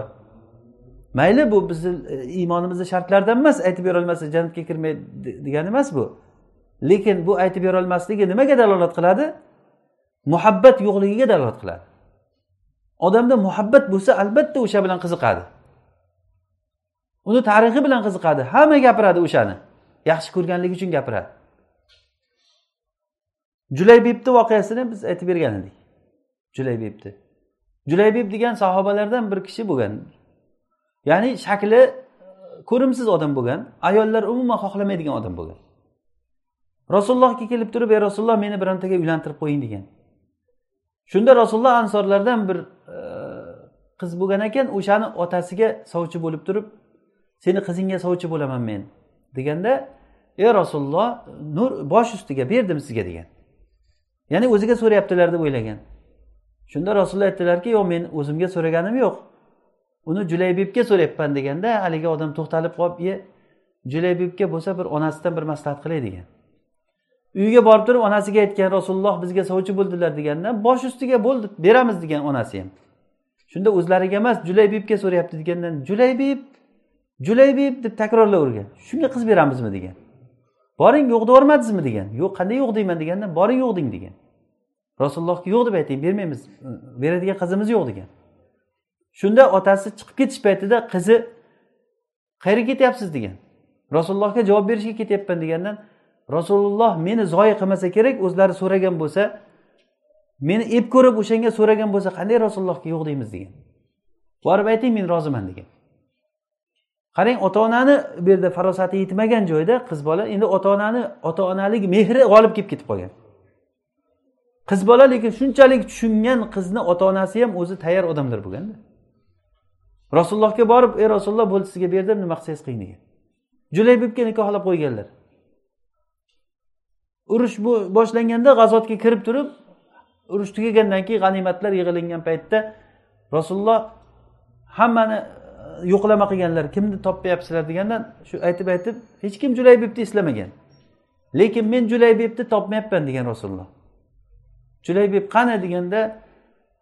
Mayli bu bizni e, iymonimizni shartlaridan emas aytib berolmasa jannatga kirmaydi degani emas bu. Lekin bu aytib berolmasligi nimaga dalolat qiladi? Muhabbat yo'qligiga dalolat qiladi. Odamda muhabbat bo'lsa albatta o'sha bilan qiziqadi. Uni tarixi bilan qiziqadi. Hamma gapiradi o'shani. Yaxshi ko'rganligi uchun gapiradi. Julaybibni voqeasini biz aytib bergan edik. Julaybibni julaybib degan sahobalardan bir kishi bo'lgan. Ya'ni shakli e, ko'rimsiz odam bo'lgan ayollar umuman xohlamaydigan odam bo'lgan. Rasulullohga kelib turib ey rasululloh meni birontaga uylantirib qo'ying degan. Shunda rasululloh ansorlardan bir e, qiz bo'lgan ekan o'shani otasiga sovchi bo'lib turib seni qizingga sovchi bo'laman men deganda ey rasululloh nur bosh ustiga berdim sizga degan. Ya'ni o'ziga so'rayaptilar deb o'ylagan. Shunda rasululloh aytdilarki yo'q men o'zimga so'raganim yo'q. Uni julaybibga so'rayapman deganda haligi odam to'xtalib qolib e julaybibga bo'lsa bir onasidan bir maslahat qilay degan. Uyiga borib turib onasiga aytgan rasululloh bizga sovchi bo'ldilar deganda bosh ustiga bo'ldi beramiz degan onasi ham. Shunda o'zlariga emas julaybibga so'rayapti degandan julaybib julaybib deb takrorlayvergan shunga qiz beramizmi degan. Boring yo'q deyormadingizmi degan. Yo'q qanday yo'q deyman deganda boring yo'q deng degan. Rasulullohga yo'q deb ayting bermaymiz beradigan qizimiz yo'q degan. Shunda otasi chiqib ketish paytida qizi qayerga ketyapsiz? degan. Rasulullohga javob berishga ketyapman degandan rasululloh meni zoyi qilmasa kerak o'zlari so'ragan bo'lsa meni ep ko'rib o'shanga so'ragan bo'lsa qanday rasulullohga yo'q deymiz? degan. Borib ayting men roziman degan. Qarang ota onani bu yerda farosati yetmagan joyda qiz bola endi ota onani ota onalik mehri g'olib kelib ketib qolgan. Qiz bola lekin shunchalik tushungan qizni ota onasi ham o'zi tayyor odamlar bo'lganda rasulullohga borib ey rasululloh bo'ldi sizga berdim nima qilsangiz qiling degan julaybibga nikohlab qo'yganlar. Urush bu boshlanganda g'azotga kirib turib urush tugagandan keyin g'animatlar yig'ilingan paytda rasululloh hammani yo'qlama qilganlar kimni topmayapsizlar deganda shu aytib aytib hech kim julaybibni eslamagan. Lekin men julaybibni topmayapman degan rasululloh. Julaybib qani deganda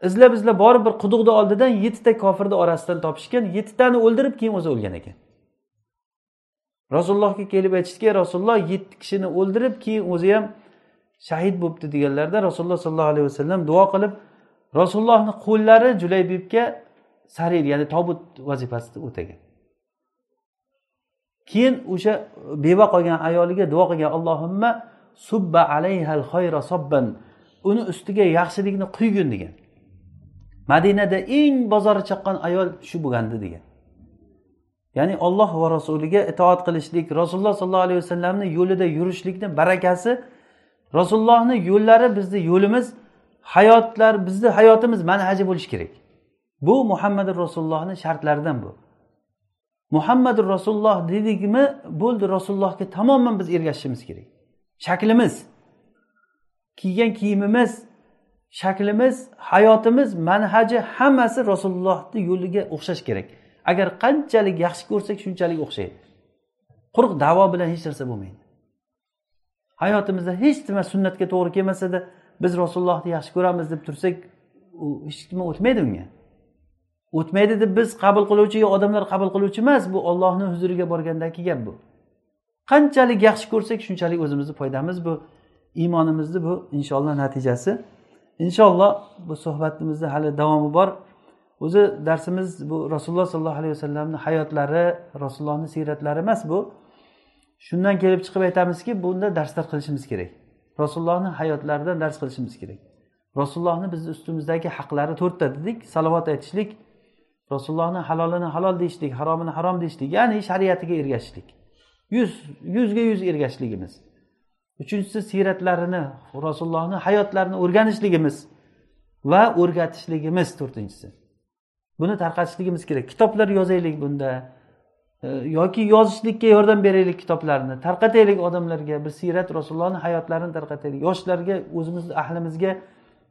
izlab izlab borib bir quduqni oldidan yettita kofirni orasidan topishgan yettitani o'ldirib keyin o'zi o'lgan ekan. Rasulullohga kelib aytishdiki rasululloh yetti kishini o'ldirib keyin o'zi ham shahid bo'libdi deganlarida rasululloh sollallohu alayhi vasallam duo qilib rasulullohni qo'llari julaybibga sarir ya'ni tobut vazifasini o'tagan. Keyin o'sha beva qolgan ayoliga duo qilgan allohimma subba alayhal xayra sobban uni ustiga yaxshilikni quygin degan. Madinada eng bozori chaqqan ayol shu bo'lgandi degan. Ya'ni olloh va rasuliga itoat qilishlik rasululloh sollallohu alayhi vasallamni yo'lida yurishlikni barakasi rasulullohni yo'llari bizni yo'limiz hayotlar bizni hayotimiz manhaji bo'lishi kerak. Bu muhammadi rasulullohni shartlaridan bu. Muhammadi rasululloh dedikmi bo'ldi rasulullohga tamoman biz ergashishimiz kerak. Shaklimiz kiygan kiyimimiz shaklimiz hayotimiz manhaji hammasi rasulullohni yo'liga o'xshash kerak. Agar qanchalik yaxshi ko'rsak shunchalik o'xshaydi. Quruq davo bilan hech narsa bo'lmaydi. Hayotimizda hech nima sunnatga to'g'ri kelmasada biz rasulullohni yaxshi ko'ramiz deb tursak u hech nima o'tmaydi unga. O'tmaydi deb biz qabul qiluvchi yo odamlar qabul qiluvchi emas bu ollohni huzuriga borgandagi gap bu. Qanchalik yaxshi ko'rsak shunchalik o'zimizni foydamiz bu iymonimizni bu inshaalloh natijasi. Inshaalloh bu suhbatimizni hali davomi bor. O'zi darsimiz bu rasululloh sollallohu alayhi vasallamni hayotlari rasulullohni siyratlari emas bu. Shundan kelib chiqib aytamizki bunda darslar qilishimiz kerak. Rasulullohni hayotlaridan dars qilishimiz kerak. Rasulullohni bizni ustimizdagi haqlari to'rtta dedik salovat aytishlik rasulullohni halolini halol deyishlik haromini harom deyishlik ya'ni shariatiga ergashishlik. Yuz yuzga yuz ergashishligimiz. Uchinchisi siyratlarini rasulullohni hayotlarini o'rganishligimiz va o'rgatishligimiz. To'rtinchisi buni tarqatishligimiz kerak. Kitoblar yozaylik bunda. E, yoki yozishlikka yordam beraylik kitoblarni. Tarqataylik odamlarga. Bir siyrat rasulullohni hayotlarini tarqataylik. Yoshlarga o'zimizni ahlimizga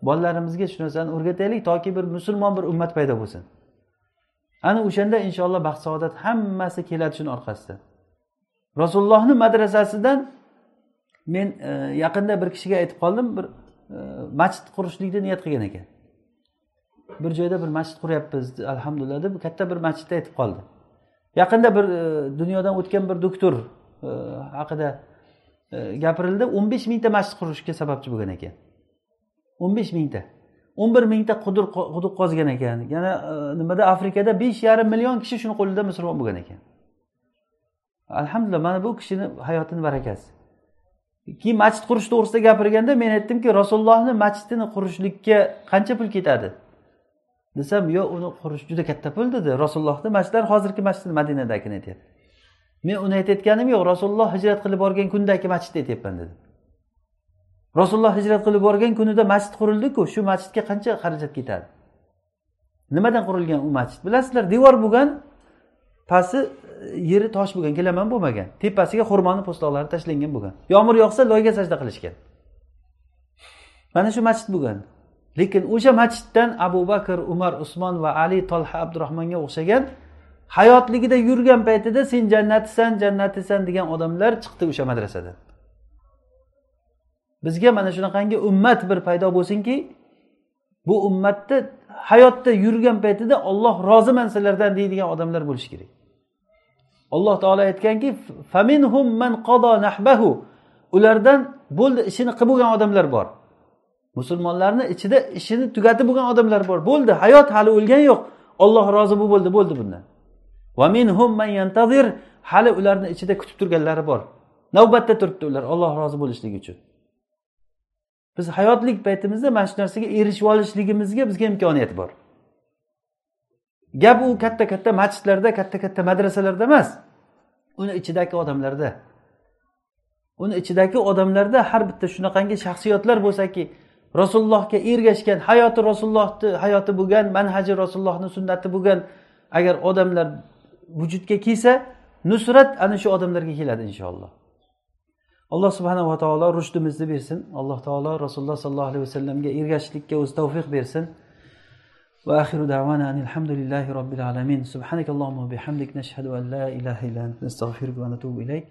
bolalarimizga shu narsani o'rgataylik toki bir musulmon bir ummat paydo bo'lsin. Ana o'shanda inshaalloh baxt saodat hammasi keladi shuni orqasidan rasulullohni madrasasidan men e, yaqinda bir kishiga aytib qoldim bir e, masjid qurishlikni niyat qilgan ekan. Bir joyda bir masjid quryapmiz alhamdulillah deb katta bir masjidda aytib qoldi. Yaqinda bir e, dunyodan o'tgan bir doktor e, haqida e, gapirildi o'n besh mingta masjid qurishga sababchi bo'lgan ekan. O'n besh mingta. O'n bir mingta quduq quduq qozgan ekan. Yana e, nimada? Afrikada besh yarim million kishi shuni qo'lida musulmon bo'lgan ekan. Alhamdulillah mana bu kishini hayotini barakasi. Keyin masjid qurish to'g'risida gapirganda men aytdimki rasulullohni masjidini qurishlikka qancha pul ketadi? Desam yo'q uni qurish juda katta pul dedi. Rasulullohni masjidlari hozirgi masjid madinadagini aytyapti. Men uni aytayotganim yo'q. Rasululloh hijrat qilib borgan kundagi masjidni aytyapman dedi. Rasululloh hijrat qilib borgan kunida masjid qurildiku. Shu masjidga qancha xarajat ketadi? Nimadan qurilgan u masjid? Bilasizlar devor bo'lgan pasti e, yeri tosh bo'lgan gilaman bo'lmagan. Tepasiga xurmoni po'stloqlari tashlangan bo'lgan. Yomg'ir yog'sa loyga sajda qilishgan. Mana shu masjid bo'lgan. Lekin o'sha masjiddan abu bakr umar usmon va ali tolha abdurahmonga o'xshagan hayotligida yurgan paytida sen jannatisan jannatisan degan odamlar chiqdi o'sha madrasadan. Bizga mana shunaqangi ummat bir paydo bo'lsinki bu ummatni hayotda yurgan paytida olloh roziman sizlardan deydigan odamlar bo'lishi kerak. Alloh taolo aytganki ulardan bo'ldi ishini qilib bo'lgan odamlar bor. Musulmonlarni ichida ishini tugatib bo'lgan odamlar bor. Bo'ldi hayot hali o'lgani yo'q. Olloh rozi bo'ldi bo'ldi bundan. Hali ularni ichida kutib turganlari bor. Navbatda turibdi ular olloh rozi bo'lishligi uchun. Biz hayotlik paytimizda mana shu narsaga erishib olishligimizga bizga imkoniyat bor. Gap u katta katta masjidlarda katta katta madrasalarda emas. Uni ichidagi odamlarda. Uni ichidagi odamlarda har bitta shunaqangi shaxsiyatlar bo'lsaki rasulullohga ergashgan hayoti rasulullohni hayoti bo'lgan manhaji rasulullohni sunnati bo'lgan agar odamlar vujudga kelsa nusrat ana shu odamlarga keladi inshaalloh. Alloh subhanava taolo rushdimizni bersin alloh taolo rasululloh sollallohu alayhi vasallamga ergashishlikka o'zi tavfiq bersin وآخر دعوانا أن الحمد لله رب العالمين سبحانك اللهم وبحمدك نشهد أن لا إله إلا أنت نستغفرك ونتوب إليك